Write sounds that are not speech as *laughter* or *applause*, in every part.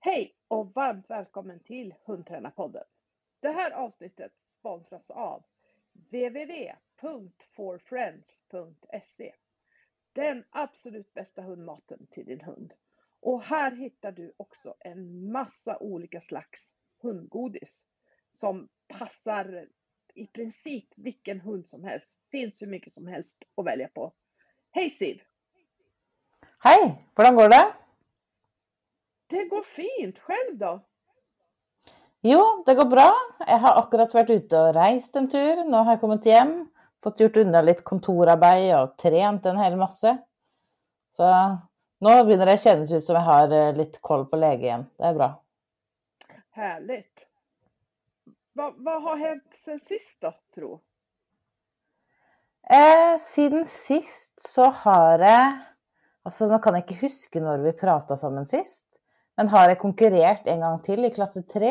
Hej och varmt välkommen till Hundtränarpodden. Det här avsnittet sponsras av www.forfriends.se Den absolut bästa hundmaten till din hund. Och här hittar du också en massa olika slags hundgodis som passar i princip vilken hund som helst. Finns hur mycket som helst att välja på. Hej Siv! Hej! Hur går det? Det går fint. Själv då? Jo, det går bra. Jag har akkurat varit ute och rest en tur. Nu har jag kommit hem, fått gjort undan lite kontorarbete och tränat en hel massa. Så nu börjar det kännas ut som jag har eh, lite koll på läget igen. Det är bra. Härligt. Vad, vad har hänt sen sist då, tro? Eh, siden sist så har jag, alltså nu kan jag inte huska när vi pratade sammen sist, men har jag konkurrerat en gång till i klass 3.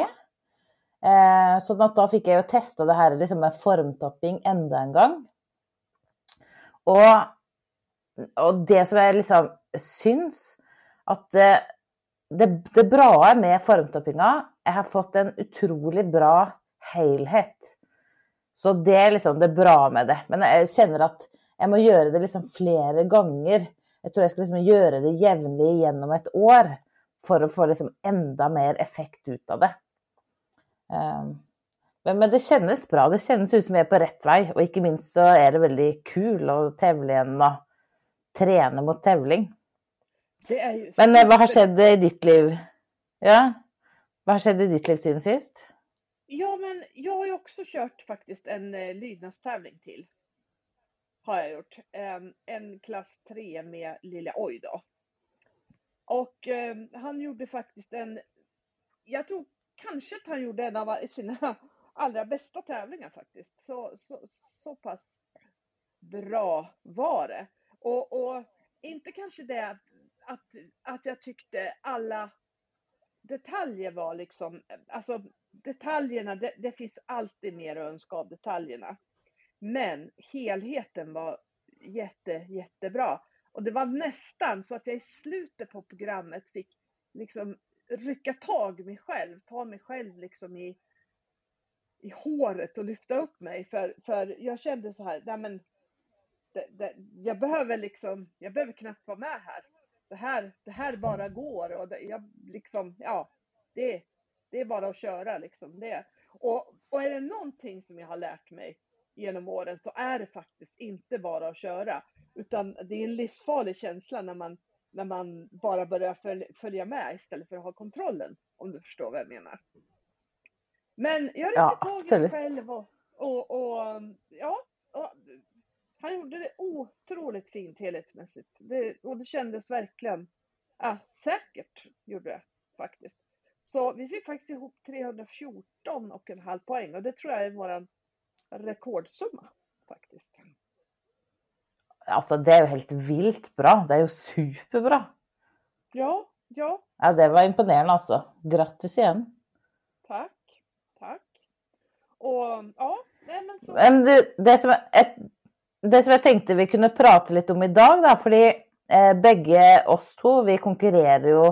Eh, så att då fick jag ju testa det här liksom med formtopping ända en gång. Och, och det som jag liksom syns att det, eh, det, det bra med formtoppinga, jag har fått en otroligt bra helhet. Så det är liksom det bra med det. Men jag känner att jag måste göra det liksom flera gånger. Jag tror jag ska liksom göra det jämligen genom ett år för att få liksom ända mer effekt ut av det. Um, men, men, det känns bra. Det känns ut som jag är på rätt väg och inte minst så är det väldigt kul att tävla igen och träna mot tävling. men eh, vad har skett i ditt liv? Ja, vad har skett i ditt liv sen sist? Ja, men jag har ju också kört faktiskt en eh, lydnadstävling till. Har jag gjort. Eh, en klass 3 med lilla Oj då. Och eh, han gjorde faktiskt en, jag tror kanske att han gjorde en av sina *laughs* allra bästa tävlingar faktiskt. Så, så, så pass bra var det. Och, och inte kanske det att, att jag tyckte alla detaljer var liksom, alltså detaljerna, det, det, finns alltid mer att önska av detaljerna. Men helheten var jätte, jättebra. Och det var nästan så att jag i slutet på programmet fick liksom rycka tag mig själv, ta mig själv liksom i, i håret och lyfta upp mig. För, för jag kände så här, nej men, det, det, jag behöver liksom, jag behöver knappt vara med här. Det här, det här bara går och det, jag liksom, ja, det, det är bara att köra liksom. Det. Och, och är det någonting som jag har lärt mig genom åren så är det faktiskt inte bara att köra. Utan det är en livsfarlig känsla när man, när man bara börjar följa, med istället för att ha kontrollen. Om du förstår vad jag menar. Men jag ryckte ja, tag i själv och, och, och, ja, och han gjorde det otroligt fint helhetsmässigt. Det, och det kändes verkligen ja, säkert, gjorde det faktiskt. Så vi fick faktiskt ihop 314 och en halv poäng och det tror jag är vår rekordsumma faktiskt. Alltså det är ju helt vilt bra. Det är ju superbra. Ja, ja. Ja, det var imponerande alltså. Grattis igen. Tack, tack. Och ja, nej men så. Men du, det som, ett, det som jag tänkte vi kunde prata lite om idag då, för eh, bägge oss två, vi konkurrerar ju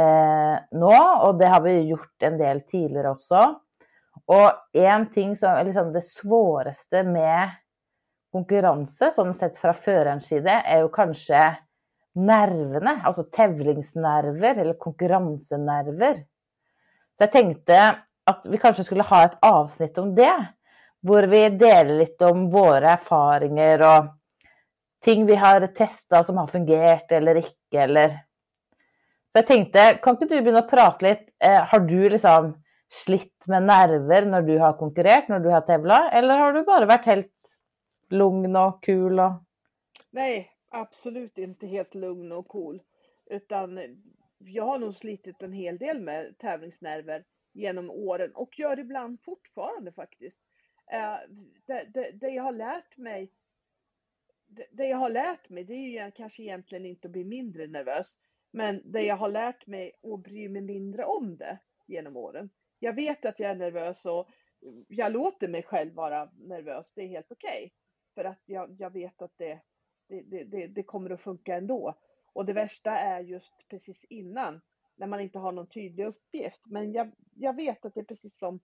eh, nå, og det har vi gjort en del tidligere også. Og en ting som liksom det svåreste med konkurranse, sånn sett fra førerens side, er jo kanskje nervene. Altså tevlingsnerver, eller konkurransenerver. Så jeg tenkte at vi kanskje skulle ha et avsnitt om det. Hvor vi deler litt om våre erfaringer og ting vi har testa som har fungert eller ikke, eller så jag tänkte, kan inte du börja prata lite? litt? Eh, har du liksom slitt med nerver när du har konkurrerat, när du har tävlat? Eller har du bara varit helt lugna och kul? Nej, absolut inte helt lugn och cool. Utan eh, jag har nog slitit en hel del med tävlingsnerver genom åren och gör ibland fortfarande faktiskt. Eh, det, det, det jag har lärt mig det, det jag har lärt mig det är ju kanske egentligen inte att bli mindre nervös men det jag har lärt mig att bry mig mindre om det genom åren. Jag vet att jag är nervös och jag låter mig själv vara nervös. Det är helt okej. För att jag, jag vet att det, det, det, det, kommer att funka ändå. Och det värsta är just precis innan när man inte har någon tydlig uppgift. Men jag, jag vet att det är precis som,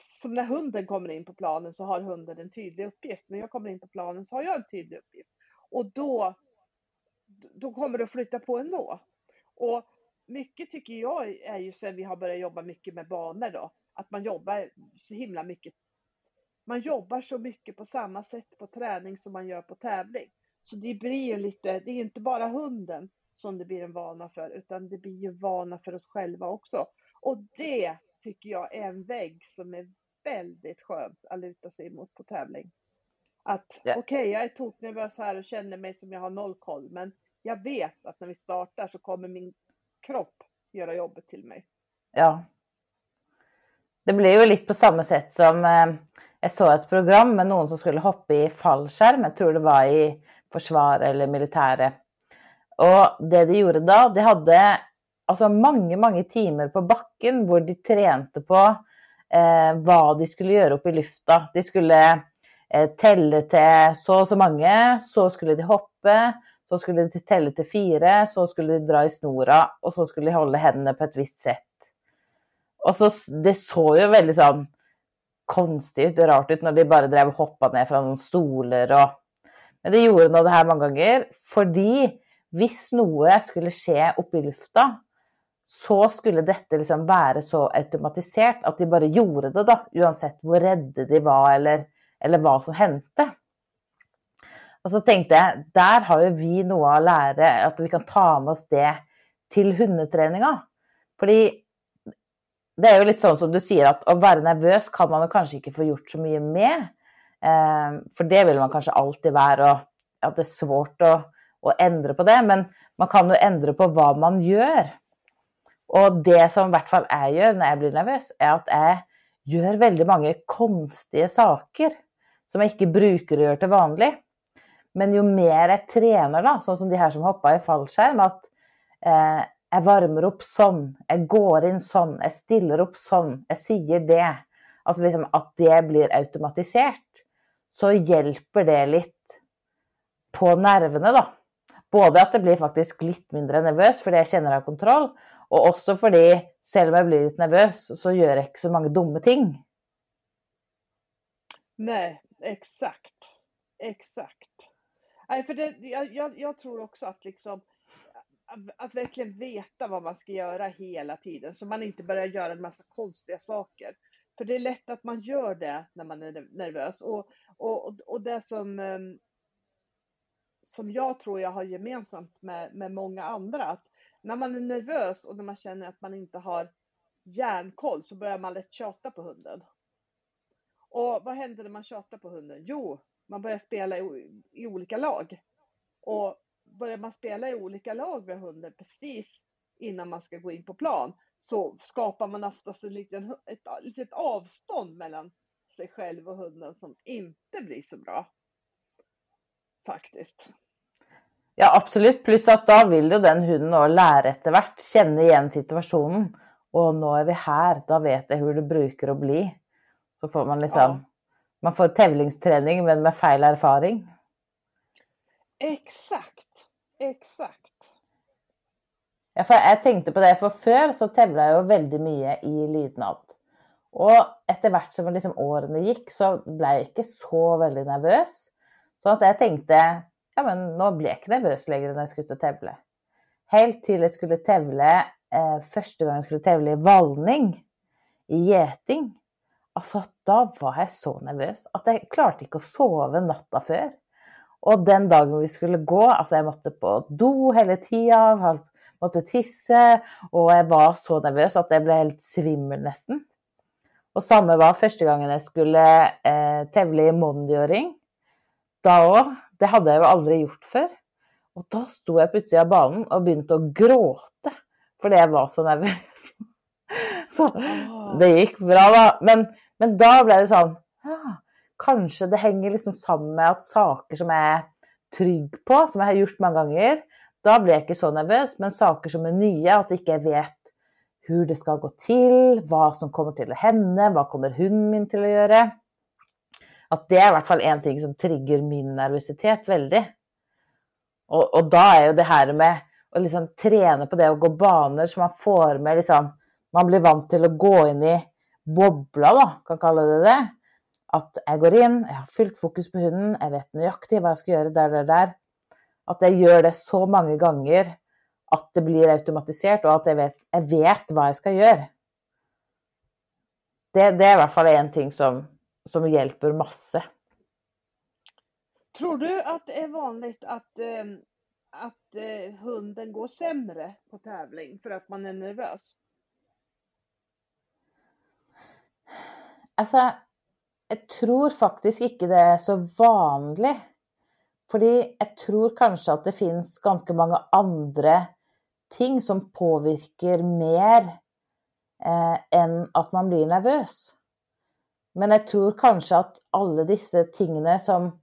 som när hunden kommer in på planen så har hunden en tydlig uppgift. När jag kommer in på planen så har jag en tydlig uppgift. Och då, då kommer det att flytta på ändå. Och mycket tycker jag är ju sen vi har börjat jobba mycket med banor då, att man jobbar så himla mycket. Man jobbar så mycket på samma sätt på träning som man gör på tävling. Så det blir ju lite, det är inte bara hunden som det blir en vana för, utan det blir ju vana för oss själva också. Och det tycker jag är en vägg som är väldigt skönt att luta sig emot på tävling. Att yeah. okej, okay, jag är toknervös här och känner mig som jag har noll koll, men jag vet att när vi startar så kommer min kropp göra jobbet till mig. Ja. Det blir ju lite på samma sätt som jag såg ett program med någon som skulle hoppa i fallskärm, jag tror det var i försvaret eller militäret. Och det de gjorde då, de hade alltså många, många timmar på backen där de tränade på eh, vad de skulle göra uppe i luften. De skulle eh, tälla till så och så många, så skulle de hoppa, så skulle de tälla till fyra, så skulle de dra i snora och så skulle de hålla händerna på ett visst sätt. Och så, det såg ju väldigt konstigt och rart ut när de bara drev och hoppade ner från stolar och men de gjorde nå det här många gånger fordi hvis noe skulle ske uppe i lufta, så skulle detta liksom være så automatiserat att de bara gjorde det, da, uansett hvor redde de var eller, eller hva som hendte. Och så tänkte jag, där har ju vi något att lära, att vi kan ta med oss det till hundträningen. För det är ju lite så som du säger, att att vara nervös kan man kanske inte få gjort så mycket med. Eh, för det vill man kanske alltid vara och att det är svårt att, att ändra på det. Men man kan ju ändra på vad man gör. Och det som i alla fall jag gör när jag blir nervös är att jag gör väldigt många konstiga saker som jag inte brukar göra till vanligt. Men ju mer jag tränar, då, så som de här som hoppar i fallskärm, att eh, jag värmer upp sån, jag går in sån, jag stiller upp sån, jag säger det. Alltså liksom att det blir automatiserat. Så hjälper det lite på nerverna då. Både att det blir faktiskt lite mindre nervös för jag känner av har kontroll och också för det, även om jag blir lite nervös så gör jag inte så många dumma ting. Nej, exakt. Exakt. Nej, för det, jag, jag, jag tror också att liksom att verkligen veta vad man ska göra hela tiden så man inte börjar göra en massa konstiga saker. För det är lätt att man gör det när man är nervös. Och, och, och det som, ehm, som jag tror jag har gemensamt med, med många andra, att när man är nervös och när man känner att man inte har järnkoll så börjar man lätt tjata på hunden. Och vad händer när man tjatar på hunden? Jo, man börjar spela i, i olika lag. Och börjar man spela i olika lag med hunden precis innan man ska gå in på plan så skapar man oftast en liten, ett litet avstånd mellan sig själv och hunden som inte blir så bra. Faktiskt. Ja, absolut. Plus att då vill ju den hunden också lära efterhvert, känna igen situationen. Och nu är vi här, då vet jag hur det brukar att bli. Så får man liksom, ja. man får tävlingsträning men med fel erfarenhet. Exakt, exakt. Ja, för jag tänkte på det, för förr så tävlade jag väldigt mycket i lydnad. Och efterhvert som liksom åren gick så blev jag inte så väldigt nervös. Så att jag tänkte, ja men nu blir jag inte nervös längre när jag ska tävla. Helt till jag skulle tävla, eh, första gången jag skulle tävla i vallning i geting. Alltså då var jag så nervös att jag klarade inte att sova natten för. Och den dagen vi skulle gå, alltså jag måste på do hela tiden, måtte tisse, och jag var så nervös att jag blev helt svimmel nästan. Och samma var första gången jag skulle eh, tävla i månadgöring. Då det hade jag ju aldrig gjort förr. Och då stod jag på utsidan av banan och började att gråta för jag var så nervös. *laughs* Så det gick bra då. Men, men då blev det så, ja, kanske det hänger liksom samman med att saker som jag är trygg på, som jag har gjort många gånger, då blir jag inte så nervös. Men saker som är nya, att jag inte vet hur det ska gå till, vad som kommer till att hända, vad kommer hunden min till att göra. Att det är i alla fall en ting som trigger min nervositet väldigt. Och, och då är ju det här med att liksom träna på det och gå banor så man får med liksom, man blir van till att gå in i bobbla då, kan kalla det det. Att jag går in, jag har fullt fokus på hunden, jag vet vad jag ska göra där, där, där. Att jag gör det så många gånger att det blir automatiserat och att jag vet, jag vet vad jag ska göra. Det, det är i alla fall en ting som, som hjälper massor. Tror du att det är vanligt att, eh, att eh, hunden går sämre på tävling för att man är nervös? Alltså, jag tror faktiskt inte det är så vanligt. För jag tror kanske att det finns ganska många andra ting som påverkar mer eh, än att man blir nervös. Men jag tror kanske att alla dessa tingene som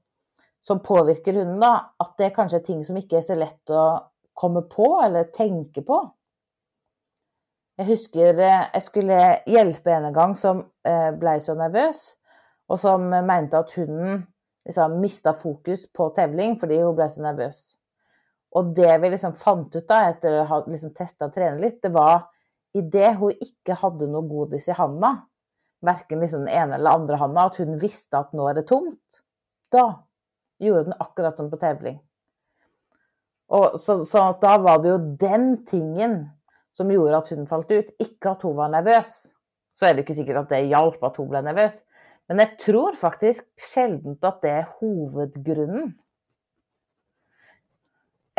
som påverkar hunden, da, at det kanske är ting som inte är så lätt att komma på eller tänka på. Jag husker eh, jag skulle hjälpa en gång som eh, blev så nervös och som mente att hunden liksom mista fokus på tävling för hon blev så nervös. Och det vi liksom fant ut da, efter att ha liksom testa och tränat lite, det var i det hon inte hade något godis i handen, varken liksom den ena eller andra handen, att hon visste att nu är det tomt. Då gjorde den akkurat som på tävling. Och så, så då var det ju den tingen som gjorde att hon falt ut, inte att hon var nervös. Så är det inte säkert att det hjälpte att hon blev nervös. Men jag tror faktiskt sällan att det är huvudgrunden.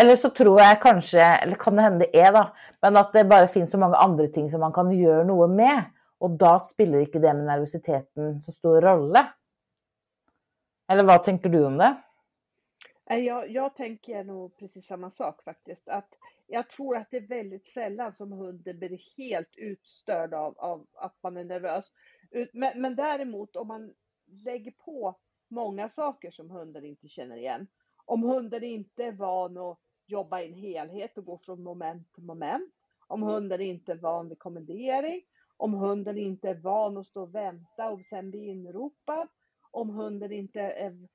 Eller så tror jag kanske, eller kan det hända det är då, men att det bara finns så många andra ting som man kan göra något med. Och då spelar inte det med nervositeten så stor roll. Eller vad tänker du om det? Eh, jag, jag tänker nog precis samma sak faktiskt. Att jag tror att det är väldigt sällan som hunden blir helt utstörd av, av att man är nervös. Men, men däremot om man lägger på många saker som hunden inte känner igen. Om hunden inte är van att jobba i en helhet och gå från moment till moment. Om hunden inte är van vid kommendering. Om hunden inte är van att stå och vänta och sen bli inropad. Om hunden inte är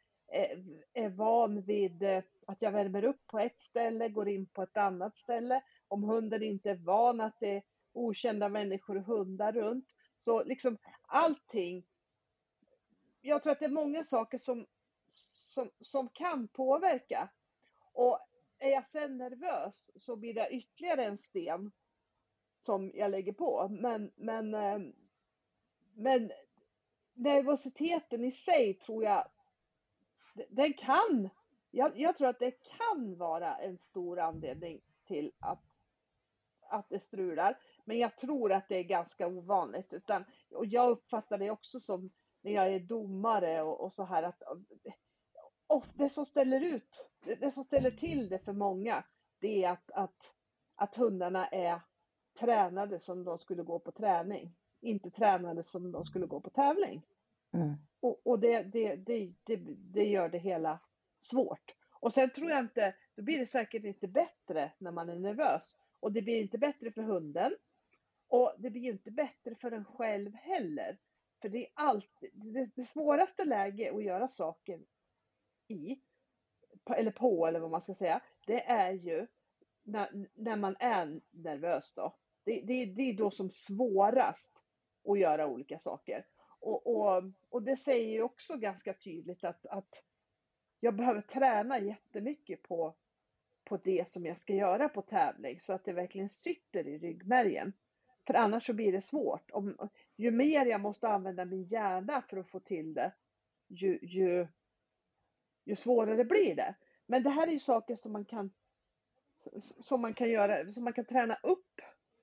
är van vid eh, att jag värmer upp på ett ställe, går in på ett annat ställe. Om hunden inte är van att det är okända människor och hundar runt. Så liksom allting. Jag tror att det är många saker som, som, som kan påverka. Och är jag sen nervös så blir det ytterligare en sten som jag lägger på. Men, men, eh, men nervositeten i sig tror jag den kan, jag, jag, tror att det kan vara en stor anledning till att, att det strular. Men jag tror att det är ganska ovanligt. Utan, och jag uppfattar det också som när jag är domare och, och så här att och det som ställer ut, det, det som ställer till det för många, det är att, att, att hundarna är tränade som de skulle gå på träning. Inte tränade som de skulle gå på tävling. Mm. Och, och det, det, det, det, gör det hela svårt. Och sen tror jag inte, då blir det säkert inte bättre när man är nervös. Och det blir inte bättre för hunden. Och det blir ju inte bättre för en själv heller. För det är alltid, det, det svåraste läget att göra saker i, eller på eller vad man ska säga, det är ju när, när man är nervös då. Det, det, det är då som svårast att göra olika saker. Och, och, och det säger ju också ganska tydligt att, att jag behöver träna jättemycket på, på det som jag ska göra på tävling så att det verkligen sitter i ryggmärgen. För annars så blir det svårt. Om, ju mer jag måste använda min hjärna för att få till det, ju, ju, ju svårare blir det. Men det här är ju saker som man kan som man kan göra, som man kan träna upp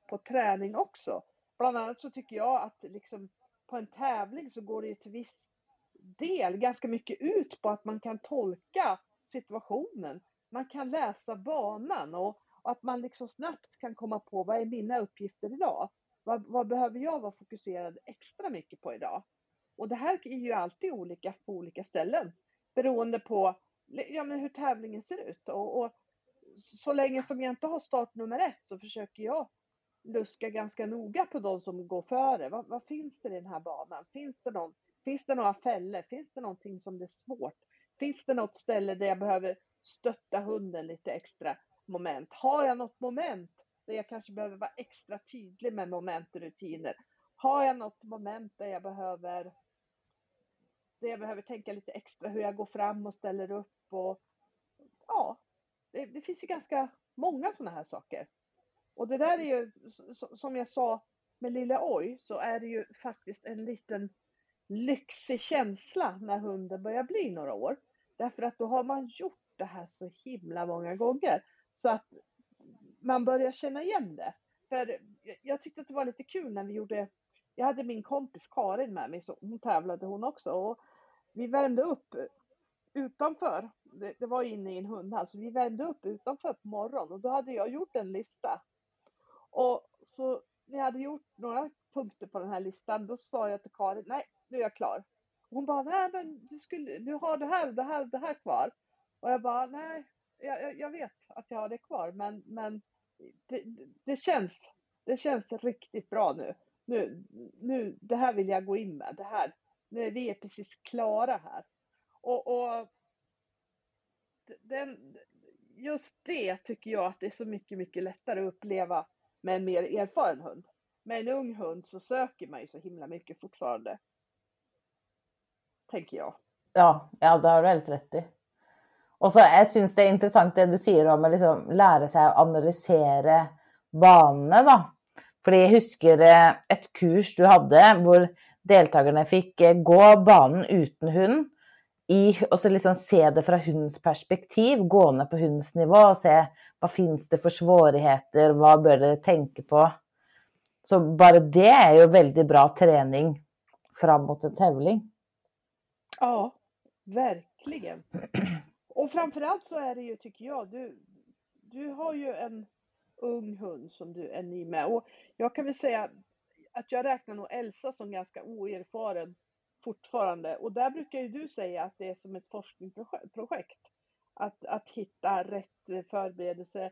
på träning också. Bland annat så tycker jag att liksom på en tävling så går det ju till viss del ganska mycket ut på att man kan tolka situationen. Man kan läsa banan och, och att man liksom snabbt kan komma på vad är mina uppgifter idag? Vad, vad, behöver jag vara fokuserad extra mycket på idag? Och det här är ju alltid olika på olika ställen beroende på ja, men hur tävlingen ser ut. Och, och så länge som jag inte har startnummer ett så försöker jag luska ganska noga på de som går före. Vad, vad, finns det i den här banan? Finns det, någon, finns det några fällor? Finns det någonting som det är svårt? Finns det något ställe där jag behöver stötta hunden lite extra? Moment? Har jag något moment där jag kanske behöver vara extra tydlig med moment och rutiner? Har jag något moment där jag behöver där jag behöver tänka lite extra hur jag går fram och ställer upp och ja, det, det finns ju ganska många sådana här saker. Och det där är ju, som jag sa med Lilla Oj, så är det ju faktiskt en liten lyxig känsla när hunden börjar bli några år. Därför att då har man gjort det här så himla många gånger. Så att man börjar känna igen det. För jag tyckte att det var lite kul när vi gjorde, jag hade min kompis Karin med mig, så hon tävlade hon också. Och vi värmde upp utanför, det, det var inne i en hundhall, så vi värmde upp utanför på morgonen och då hade jag gjort en lista. Och så när jag hade gjort några punkter på den här listan, då sa jag till Karin, nej, nu är jag klar. hon bara, nej men du, skulle, du har det här, det här, det här kvar. Och jag bara, nej, jag, jag vet att jag har det kvar, men, men det, det, känns, det känns riktigt bra nu. nu. Nu, det här vill jag gå in med, det här, nu är vi precis klara här. Och, och den, just det tycker jag att det är så mycket, mycket lättare att uppleva med en mer erfaren hund. Med en ung hund så söker man ju så himla mycket fortfarande. Tänker jag. Ja, ja det har du helt rätt i. Och så jag syns det är intressant det du säger om att liksom lära sig att analysera banorna då. För jag husker eh, ett kurs du hade där deltagarna fick eh, gå banan utan hund i, och så liksom se det från hundens perspektiv, gå ner på hundens nivå och se vad finns det för svårigheter, vad bör de tänka på? Så bara det är ju väldigt bra träning framåt en tävling. Ja, verkligen. Och framförallt så är det ju, tycker jag, du, du har ju en ung hund som du är ny med. Och jag kan väl säga att jag räknar nog Elsa som ganska oerfaren fortfarande. Och där brukar ju du säga att det är som ett forskningsprojekt. Att, att hitta rätt förberedelse,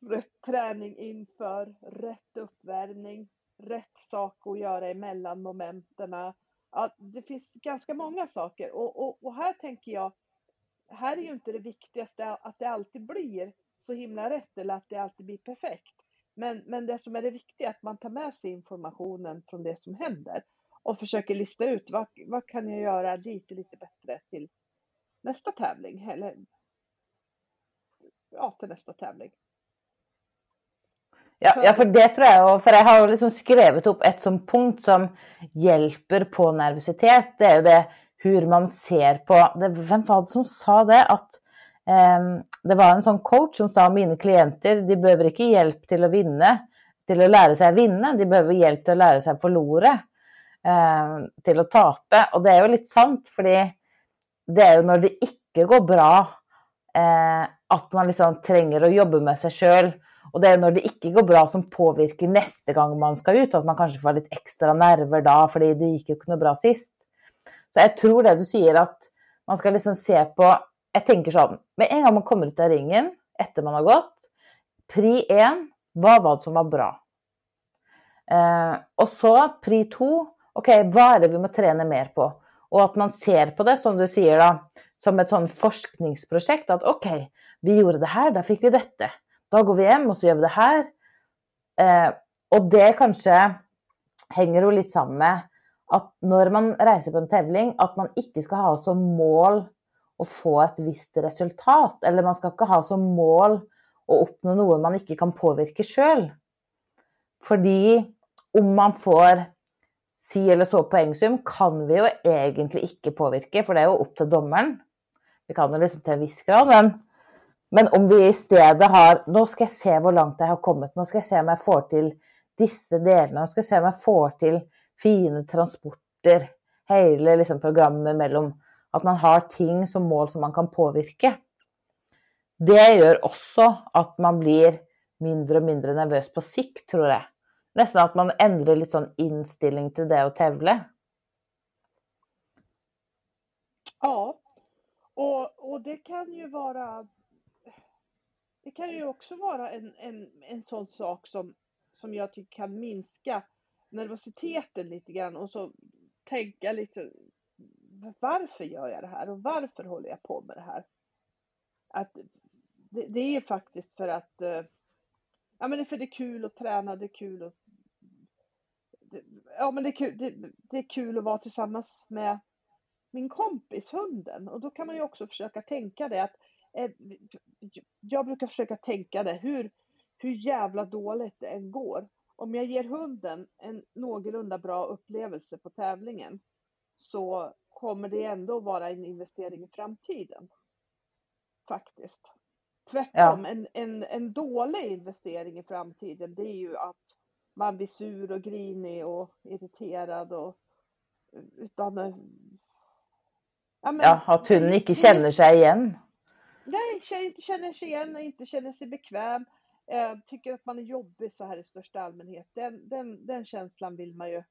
rätt träning inför, rätt uppvärmning, rätt sak att göra emellan momenterna. Ja, det finns ganska många saker och, och, och här tänker jag, här är ju inte det viktigaste att det alltid blir så himla rätt eller att det alltid blir perfekt. Men, men det som är det viktiga är att man tar med sig informationen från det som händer och försöker lista ut vad, vad kan jag göra lite, lite bättre till nästa tävling eller ja, till nästa tävling. Ja, ja, för det tror jag, för jag har liksom skrivit upp ett som punkt som hjälper på nervositet. Det är ju det hur man ser på, det, vem var det som sa det? Att um, det var en sån coach som sa att mina klienter, de behöver inte hjälp till att vinna, till att lära sig att vinna, de behöver hjälp till att lära sig att förlora um, till att tappa. Och det är ju lite sant, för det är ju när det inte går bra eh, att man liksom tränger att jobba med sig själv. Och det är när det inte går bra som påverkar nästa gång man ska ut, att man kanske får lite extra nerver då, för det gick ju inte bra sist. Så jag tror det du säger att man ska liksom se på, jag tänker så, med en gång man kommer ut av ringen, efter man har gått, pri 1, vad var det som var bra? Eh, och så pri 2, Okej, vad är det vi måste träna mer på? Och att man ser på det, som du säger, då, som ett sånt forskningsprojekt, att okej, okay, vi gjorde det här. Då fick vi detta. Då går vi hem och så gör vi det här. Eh, och det kanske hänger jo litt med att när man reser på en tävling, att man inte ska ha som mål att få ett visst resultat. Eller man ska inte ha som mål att uppnå något man inte kan påverka själv. För om man får si eller så poengsum kan vi ju egentligen inte påverka, för det är ju upp till domaren. Vi kan ju liksom till en viss grad, men, men om vi istället har nu ska jag se hur långt jag har kommit. Nu ska jag se om jag får till dessa delarna, nu ska jag se om jag får till fine transporter. Hele liksom programmet mellom At man har ting som mål som man kan påvirke. Det gjør også at man blir mindre og mindre nervøs på sikt, tror jeg. Nästan att man ändrar lite sån inställning till det och tävla. Ja, och, och det kan ju vara det kan ju också vara en, en, en sån sak som, som jag tycker kan minska nervositeten lite grann och så tänka lite varför gör jag det här och varför håller jag på med det här? Att det, det, är faktiskt för att eh, ja, men det är för det är kul att träna, det är kul att ja, men det är, kul, det, det, är kul att vara tillsammans med min kompis, hunden. Och då kan man ju också försöka tänka det att eh, jag brukar försöka tänka det, hur, hur jävla dåligt det än går. Om jag ger hunden en någorlunda bra upplevelse på tävlingen så kommer det ändå vara en investering i framtiden. Faktiskt. Tvärtom, ja. en, en, en dålig investering i framtiden det är ju att man blir sur och grinig och irriterad och utan Ja, men, ja att hunden inte känner sig igen. Nej, inte känner sig igen och inte känner sig bekväm. Eh, tycker att man är jobbig så här i största allmänhet. Den, den, den känslan vill man ju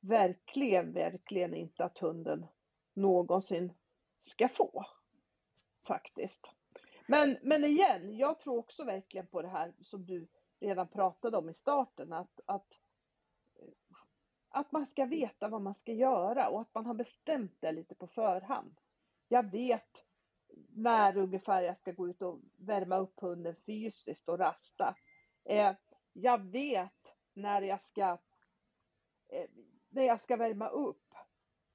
verkligen, verkligen inte att hunden någonsin ska få. Faktiskt. Men, men igen, jag tror också verkligen på det här som du redan pratade om i starten, att, att, att man ska veta vad man ska göra och att man har bestämt det lite på förhand. Jag vet när ungefär jag ska gå ut och värma upp hunden fysiskt och rasta. Eh, jag vet när jag ska eh, när jag ska värma upp.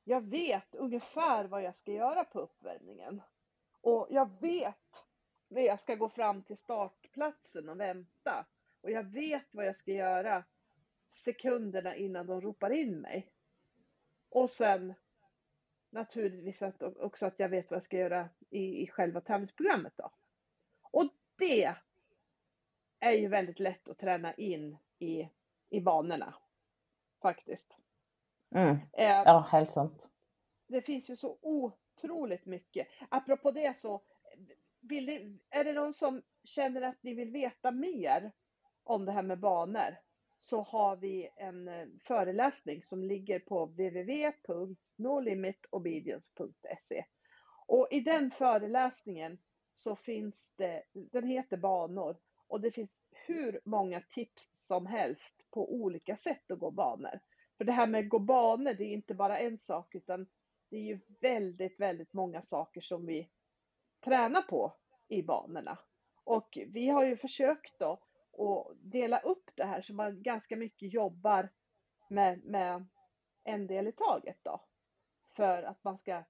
Jag vet ungefär vad jag ska göra på uppvärmningen. Och jag vet när jag ska gå fram till startplatsen och vänta. Och jag vet vad jag ska göra sekunderna innan de ropar in mig. Och sen naturligtvis att, också att jag vet vad jag ska göra i, i själva tävlingsprogrammet då. Och det är ju väldigt lätt att träna in i, i banorna. Faktiskt. Mm. Eh, ja, helt sant. Det finns ju så otroligt mycket. Apropå det så, vill är det någon som känner att ni vill veta mer om det här med banor så har vi en eh, föreläsning som ligger på www.nolimitobedience.se. Och i den föreläsningen så finns det, den heter banor och det finns hur många tips som helst på olika sätt att gå banor. För det här med att gå banor, det är inte bara en sak utan det är ju väldigt, väldigt många saker som vi tränar på i banorna. Och vi har ju försökt då och dela upp det här så man ganska mycket jobbar med, med en del i taget då. För att man ska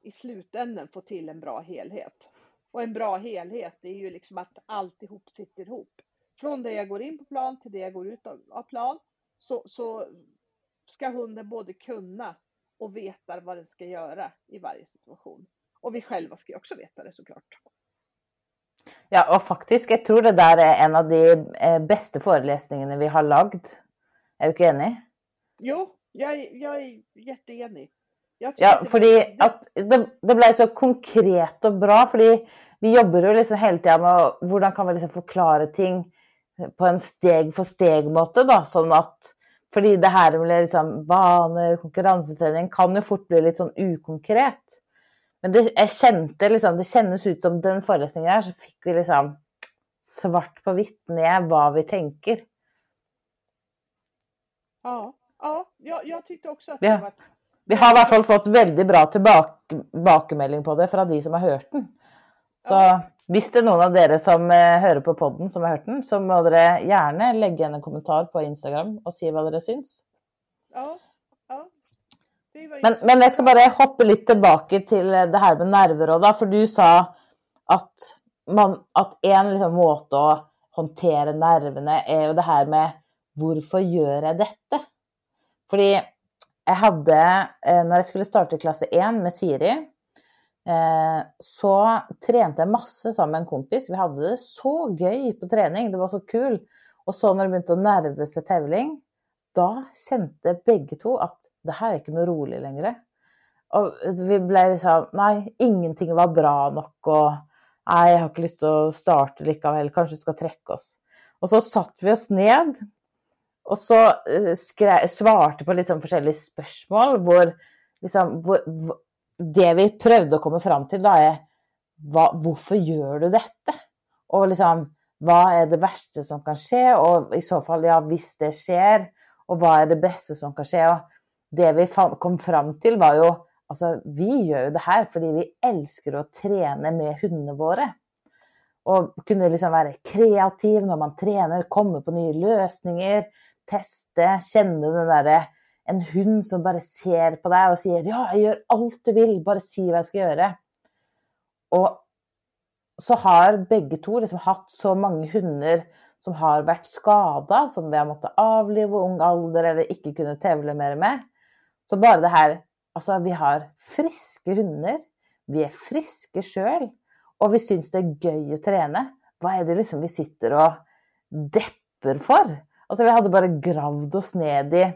i slutändan få till en bra helhet. Och en bra helhet är ju liksom att alltihop sitter ihop. Från det jag går in på plan till det jag går ut av plan så, så ska hunden både kunna och veta vad den ska göra i varje situation. Och vi själva ska ju också veta det såklart. Ja, och faktiskt, jag tror det där är en av de eh, bästa föreläsningarna vi har lagt. Är du inte enig? Jo, jag, jag är jätteenig. Ja, för det, det, det blev så konkret och bra, för vi jobbar ju liksom hela tiden med hur kan vi liksom förklara ting på en steg för steg måte, då, så att Fordi det her med liksom baner, konkurransetrening kan jo fort bli litt sånn ukonkret. Men det, jeg kjente liksom, det kjennes ut som den forelesningen her, så fikk vi liksom svart på hvitt ned hva vi tenker. Ja, ja jag, jag tyckte också att det var... Vi har i hvert fall fått veldig bra tilbakemelding på det fra de som har hørt den. Så ja. Hvis det er noen av dere som eh, hører på podden som har hørt den, så må dere gjerne legge igjen en kommentar på Instagram og si hva dere syns. Ja. Men, men, jeg skal bare hoppe litt tilbake til det her med nerver òg, For du sa at, man, at en liksom måte å håndtere nervene er jo det her med hvorfor gjør jeg dette? Fordi jeg hadde, eh, når jeg skulle starte klasse 1 med Siri, eh, så trente jeg masse sammen med en kompis. Vi hadde det så gøy på trening, det var så kul. Og så når det begynte å nærme seg tevling, da kjente begge to at det her er ikke noe rolig lenger. Og vi ble liksom Nei, ingenting var bra nok, og nei, jeg har ikke lyst til å starte likevel, kanskje vi skal trekke oss. Og så satte vi oss ned, og så eh, svarade svarte på litt sånn forskjellige spørsmål hvor liksom hvor, det vi prøvde å komme fram til, da, er hva, hvorfor gjør du dette? Og liksom, hva er det verste som kan skje? Og i så fall, ja, hvis det skjer, og hva er det beste som kan skje? Og det vi kom fram till var ju Alltså, vi gör ju det här för vi älskar att träna med hundarna våre. Och kunna liksom vara kreativ när man tränar, komma på nya lösningar, testa, känna den där En hund som bara ser på dig och säger 'ja, jag gör allt du vill, bara säg si vad jag ska göra. Och så har bägge två liksom haft så många hundar som har varit skadade, som vi har måttet avliva i ung ålder eller inte kunnat tävla mer med. Så bara det här, alltså vi har friska hundar, Vi är friska själva och vi syns det är gøy att träna. Vad är det liksom vi sitter och depper för? Alltså vi hade bara gravd oss ned i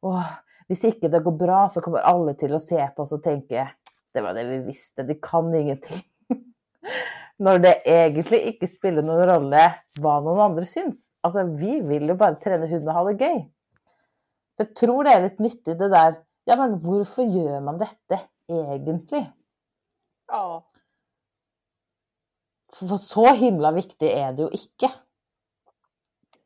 Åh, om inte det går bra, så kommer alla till att se på oss och tänka, det var det vi visste, de kan ingenting. *laughs* När det egentligen inte spelar någon roll vad någon andre syns. Alltså vi vill ju bara träna hunden och ha det gøy. Så jeg tror det er litt nyttig det der Ja, men hvorfor gjør man dette egentlig? Ja, For så himla viktig är det ju icke.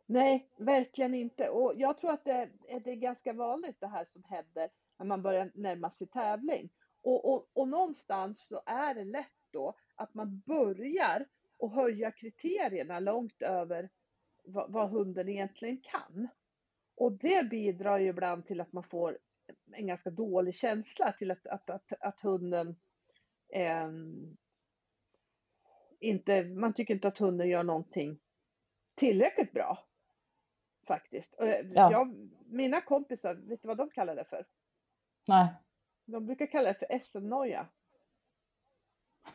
nej, verkligen inte. Och jag tror att det, det är ganska vanligt det här som händer när man börjar närma sig tävling. Och, och, och någonstans så är det lätt då att man börjar och höja kriterierna långt över vad, vad hunden egentligen kan. Och det bidrar ju ibland till att man får en ganska dålig känsla till att, att, att, att hunden ehm, inte, man tycker inte att hunden gör någonting tillräckligt bra. Faktiskt. Och Ja. jag, mina kompisar, vet du vad de kallar det för? Nej. De brukar kalla det för SM-noja.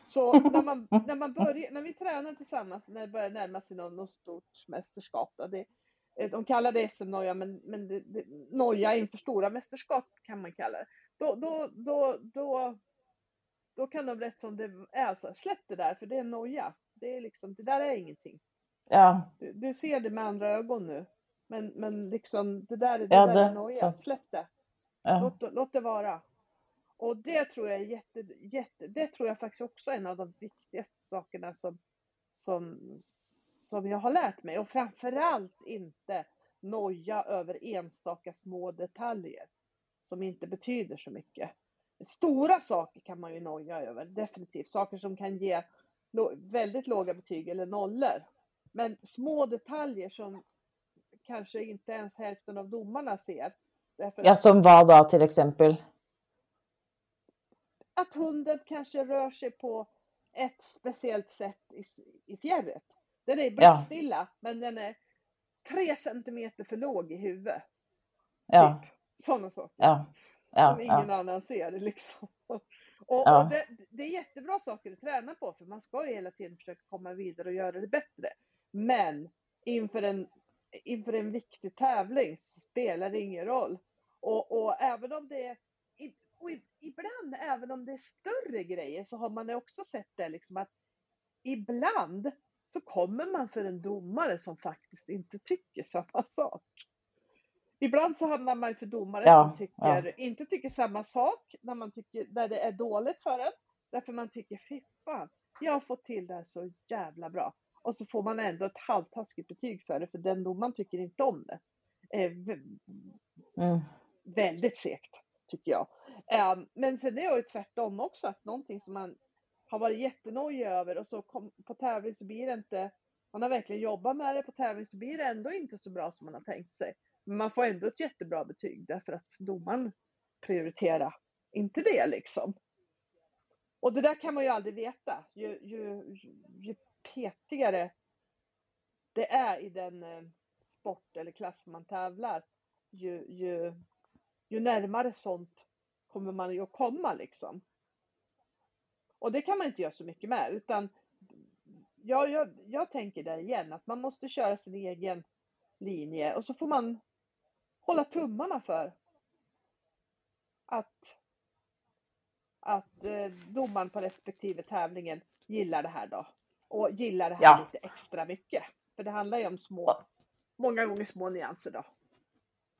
Så *laughs* när man, när man börjar, när vi tränar tillsammans, när det börjar närma sig något, något stort mästerskap, då, det, eh, de kallar det SM-noja, men, men det, det, noja inför stora mästerskap kan man kalla det. Då, då, då, då, då kan de rätt som det är, så, släpp det där, för det är noja. Det, är liksom, det där är ingenting. Ja. Du, du ser det med andra ögon nu. Men, men liksom, det där, det Ja, där det- är noja. så. Släpp det. ja. Låt, låt det vara. Och det tror jag är jätte, jätte, det tror jag faktiskt också är en av de viktigaste sakerna som, som, som jag har lärt mig. Och framförallt inte noja över enstaka små detaljer som inte betyder så mycket. Stora saker kan man ju noja över, definitivt. Saker som kan ge väldigt låga betyg eller nollor. Men små detaljer som kanske inte ens hälften av domarna ser. Ja, som vad då till exempel? att hunden kanske rör sig på ett speciellt sätt i, i fjärret. Den är blickstilla, men den är tre centimeter för låg i huvudet. Ja, Typ. Sådana saker ja, ja, som ingen ja. annan ser. Liksom. *laughs* Och, Ja. och det, det är jättebra saker att träna på, för man ska ju hela tiden försöka komma vidare och göra det bättre. Men inför en, inför en viktig tävling så spelar det ingen roll. Och, och även om det är och ibland, även om det är större grejer, så har man också sett det liksom att ibland så kommer man för en domare som faktiskt inte tycker samma sak. Ibland så hamnar man för domare Ja, som tycker, inte tycker samma sak, när, man tycker, när det är dåligt för en. Därför man tycker, fy fan, jag har fått till det här så jävla bra. Och så får man ändå ett halvtaskigt betyg för det, för den domaren tycker inte om det. Eh, Mm. väldigt segt, tycker jag. Eh, men sen är det ju tvärtom också, att någonting som man har varit jättenojig över och så kom, på tävling så blir det inte, man har verkligen jobbat med det, på tävling så blir det ändå inte så bra som man har tänkt sig. Men man får ändå ett jättebra betyg därför att domaren prioriterar inte det liksom. Och det där kan man ju aldrig veta. Ju, ju, ju, ju petigare det är i den eh, sport eller klass man tävlar, ju, ju, ju närmare sånt kommer man ju att komma liksom. Och det kan man inte göra så mycket med utan jag, jag, jag tänker där igen att man måste köra sin egen linje och så får man hålla tummarna för att, att eh, domaren på respektive tävlingen gillar det här då. Och gillar det här Ja. lite extra mycket. För det handlar ju om små, många gånger små nyanser då.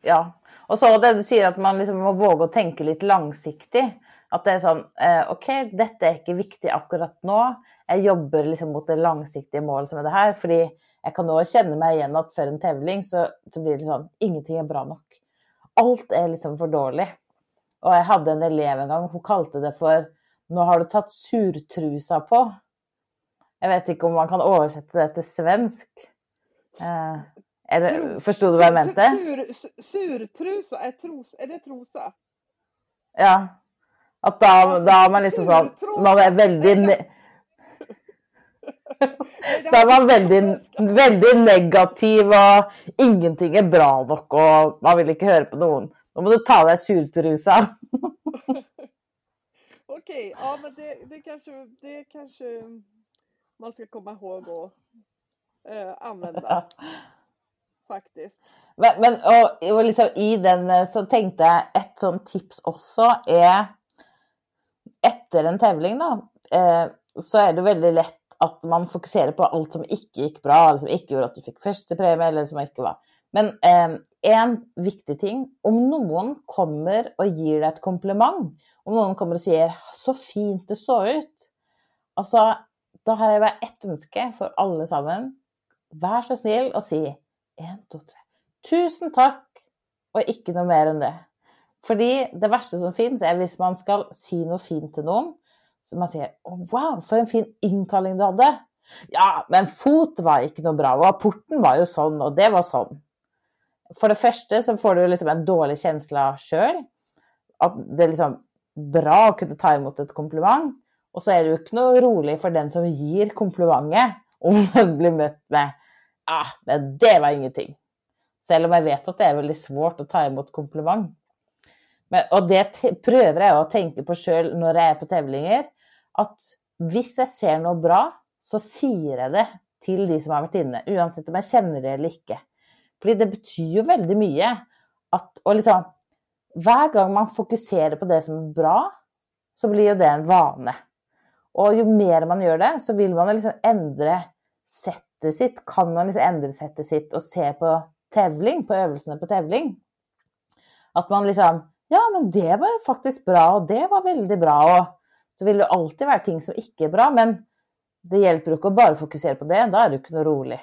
Ja. Og så det du sier at man liksom må våge å tenke litt langsiktig. At det er sånn eh, OK, dette er ikke viktig akkurat nå. Jeg jobber liksom mot det langsiktige målet som er det her. Fordi jeg kan nå kjenne meg igjen at før en tevling så, så blir det sånn Ingenting er bra nok. Alt er liksom for dårlig. Og jeg hadde en elev en gang, hun kalte det for Nå har du tatt surtrusa på. Jag vet inte om man kan översätta det till svensk. Eh, förstod du jag menade? Sur, surtrusa, är, tros, är det trosa? Ja. Då, alltså, då är man liksom så, man är väldigt... *laughs* Da er man veldig, veldig negativ, og ingenting er bra nok, og man vil ikke høre på noen. Nå må du ta deg surtrusa. *laughs* Okej, ja men det, det, kanske, det kanske man ska komma ihåg att eh, använda. *laughs* Faktiskt. Men, men och, och liksom i den eh, så tänkte jag ett sånt tips också är efter en tävling då, eh, så är det väldigt lätt att man fokuserar på allt som inte gick bra, eller som inte gjorde att du fick första premie, eller som inte var. Men eh, en viktig ting, om någon kommer och ger dig ett komplimang, om någon kommer och säger så fint det såg ut, alltså då har jag bara ett önske för alla. Var så snäll och säg en, två, tre. Tusen tack och inte något mer än det. För det värsta som finns är om man ska säga något fint till någon så man säger wow, för en fin inkallning du hade. Ja, men fot var inte något bra och porten var ju sån och det var sån. För det första så får du liksom en dålig känsla själv. Att det är liksom bra att kunna ta emot ett komplimang. Och så är det ju inte roligt för den som ger komplimangen om den blir mött med ah, men det var ingenting. Även om jag vet att det är väldigt svårt att ta emot komplimang. Men, och det prøver jag å tänka på själv när jag är på tävlingar at hvis jeg ser noe bra, så sier jeg det til de som har vært inne, uansett om jeg kjenner det eller ikke. Fordi det betyr jo veldig mye at Og liksom Hver gang man fokuserer på det som er bra, så blir jo det en vane. Og jo mer man gjør det, så vil man liksom endre settet sitt. Kan man liksom endre settet sitt og se på tevling, på øvelsene på tevling. At man liksom Ja, men det var jo faktisk bra, og det var veldig bra. og så vil det alltid være ting som ikke er bra, men det hjelper jo ikke å bare fokusere på det. Da er det jo ikke noe rolig.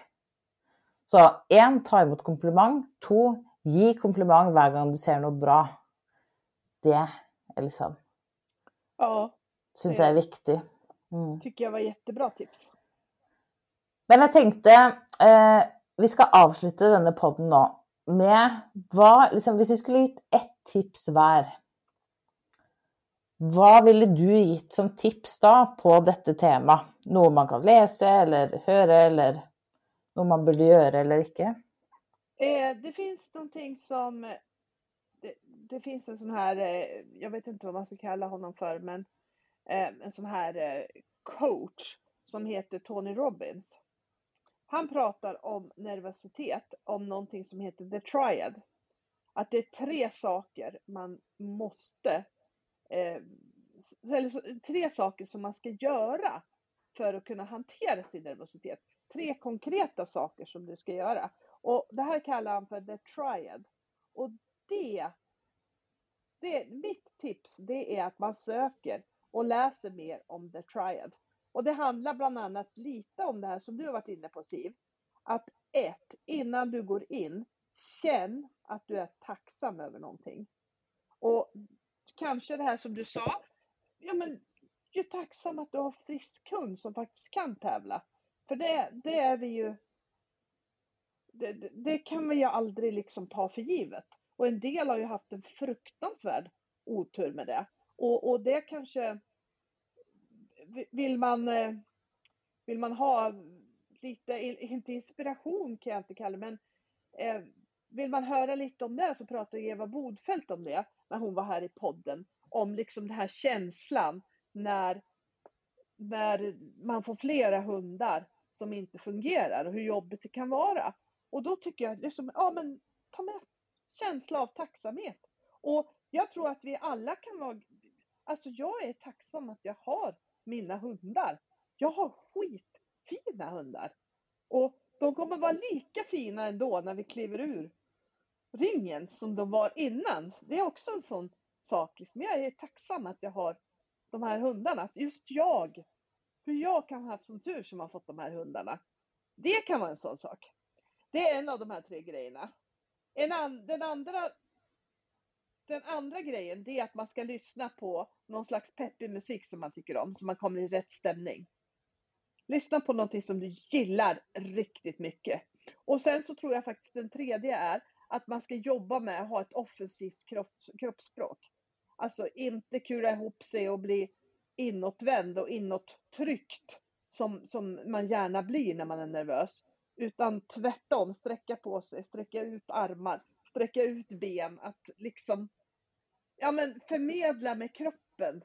Så én, ta imot kompliment. To, gi kompliment hver gang du ser noe bra. Det är liksom Ja. Syns jag är viktigt. Mm. Tycker jag var jättebra tips. Men jag tänkte eh, vi ska avsluta denna podden nu med vad, liksom, om vi skulle ge ett tips var vad ville du gitt som tips då på detta tema? Något man kan läsa eller höra eller något man borde göra eller inte? Eh, det finns någonting som det, det, finns en sån här, eh, jag vet inte vad man ska kalla honom för, men eh, en sån här eh, coach som heter Tony Robbins. Han pratar om nervositet, om någonting som heter the triad. Att det är tre saker man måste eh, eller tre saker som man ska göra för att kunna hantera sin nervositet. Tre konkreta saker som du ska göra. Och det här kallar han för the triad. Och det, det mitt tips det är att man söker och läser mer om the triad. Och det handlar bland annat lite om det här som du har varit inne på Siv. Att ett, innan du går in, känn att du är tacksam över någonting. Och kanske det här som du sa, ja men ju tacksam att du har frisk kund som faktiskt kan tävla. För det, det är vi ju, det, det, kan vi ju aldrig liksom ta för givet. Och en del har ju haft en fruktansvärd otur med det. Och, och det kanske, vill man, eh, vill man ha lite, inte inspiration kan jag inte kalla det, men eh, vill man höra lite om det så pratade Eva Bodfält om det när hon var här i podden. Om liksom den här känslan när, när man får flera hundar som inte fungerar och hur jobbigt det kan vara. Och då tycker jag liksom, ja men ta med känsla av tacksamhet. Och jag tror att vi alla kan vara, alltså jag är tacksam att jag har mina hundar. Jag har skitfina hundar. Och de kommer vara lika fina ändå när vi kliver ur ringen som de var innan. Det är också en sån sak. Liksom. Jag är tacksam att jag har de här hundarna. Att just jag, hur jag kan ha haft sån tur som har fått de här hundarna. Det kan vara en sån sak. Det är en av de här tre grejerna. En an, den, andra, den andra grejen det är att man ska lyssna på någon slags peppig musik som man tycker om, så man kommer i rätt stämning. Lyssna på någonting som du gillar riktigt mycket. Och sen så tror jag faktiskt den tredje är att man ska jobba med att ha ett offensivt kropp, kroppsspråk. Alltså inte kura ihop sig och bli inåtvänd och inåttryckt som, som man gärna blir när man är nervös. Utan tvärtom, sträcka på sig, sträcka ut armar, sträcka ut ben, att liksom ja, men förmedla med kroppen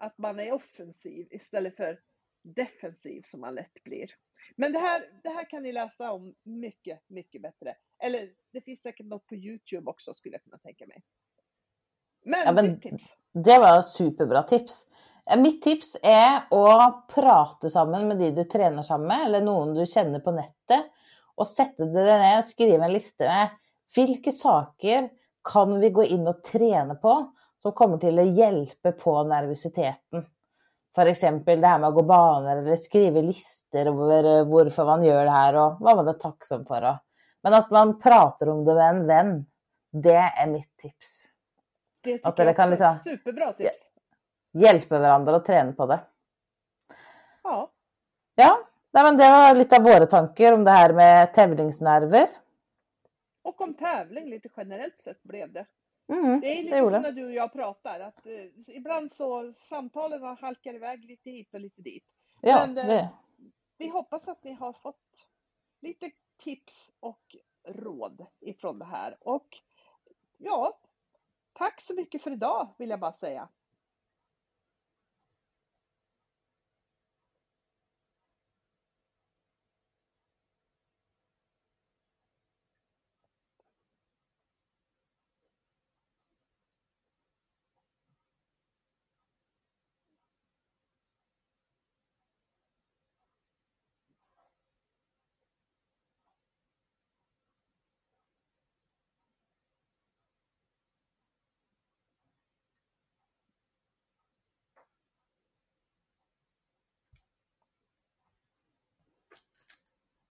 att man är offensiv istället för defensiv som man lätt blir. Men det här, det här kan ni läsa om mycket, mycket bättre. Eller det finns säkert något på Youtube också skulle jag kunna tänka mig. Men, ja, men tips? Det var superbra tips. Mitt tips är att prata samman med de du tränar sammen med, eller någon du känner på nätet. Och sätta dig ner och skriva en lista med vilka saker kan vi gå in och träna på som kommer till att hjälpa på nervositeten. För exempel det här med att gå banor eller skriva listor över varför man gör det här och vad man är tacksam för. Men att man pratar om det med en vän, det är mitt tips. Det tycker att jag kan liksom, superbra tips. Hjälpa varandra att träna på det. Ja. Ja, men det var lite av våra tankar om det här med tävlingsnerver. Och om tävling lite generellt sett blev det. Mm, det är lite det som när du och jag pratar, att eh, ibland så samtalen halkar iväg lite hit och lite dit. Ja, Men eh, vi hoppas att ni har fått lite tips och råd ifrån det här. Och ja, tack så mycket för idag vill jag bara säga.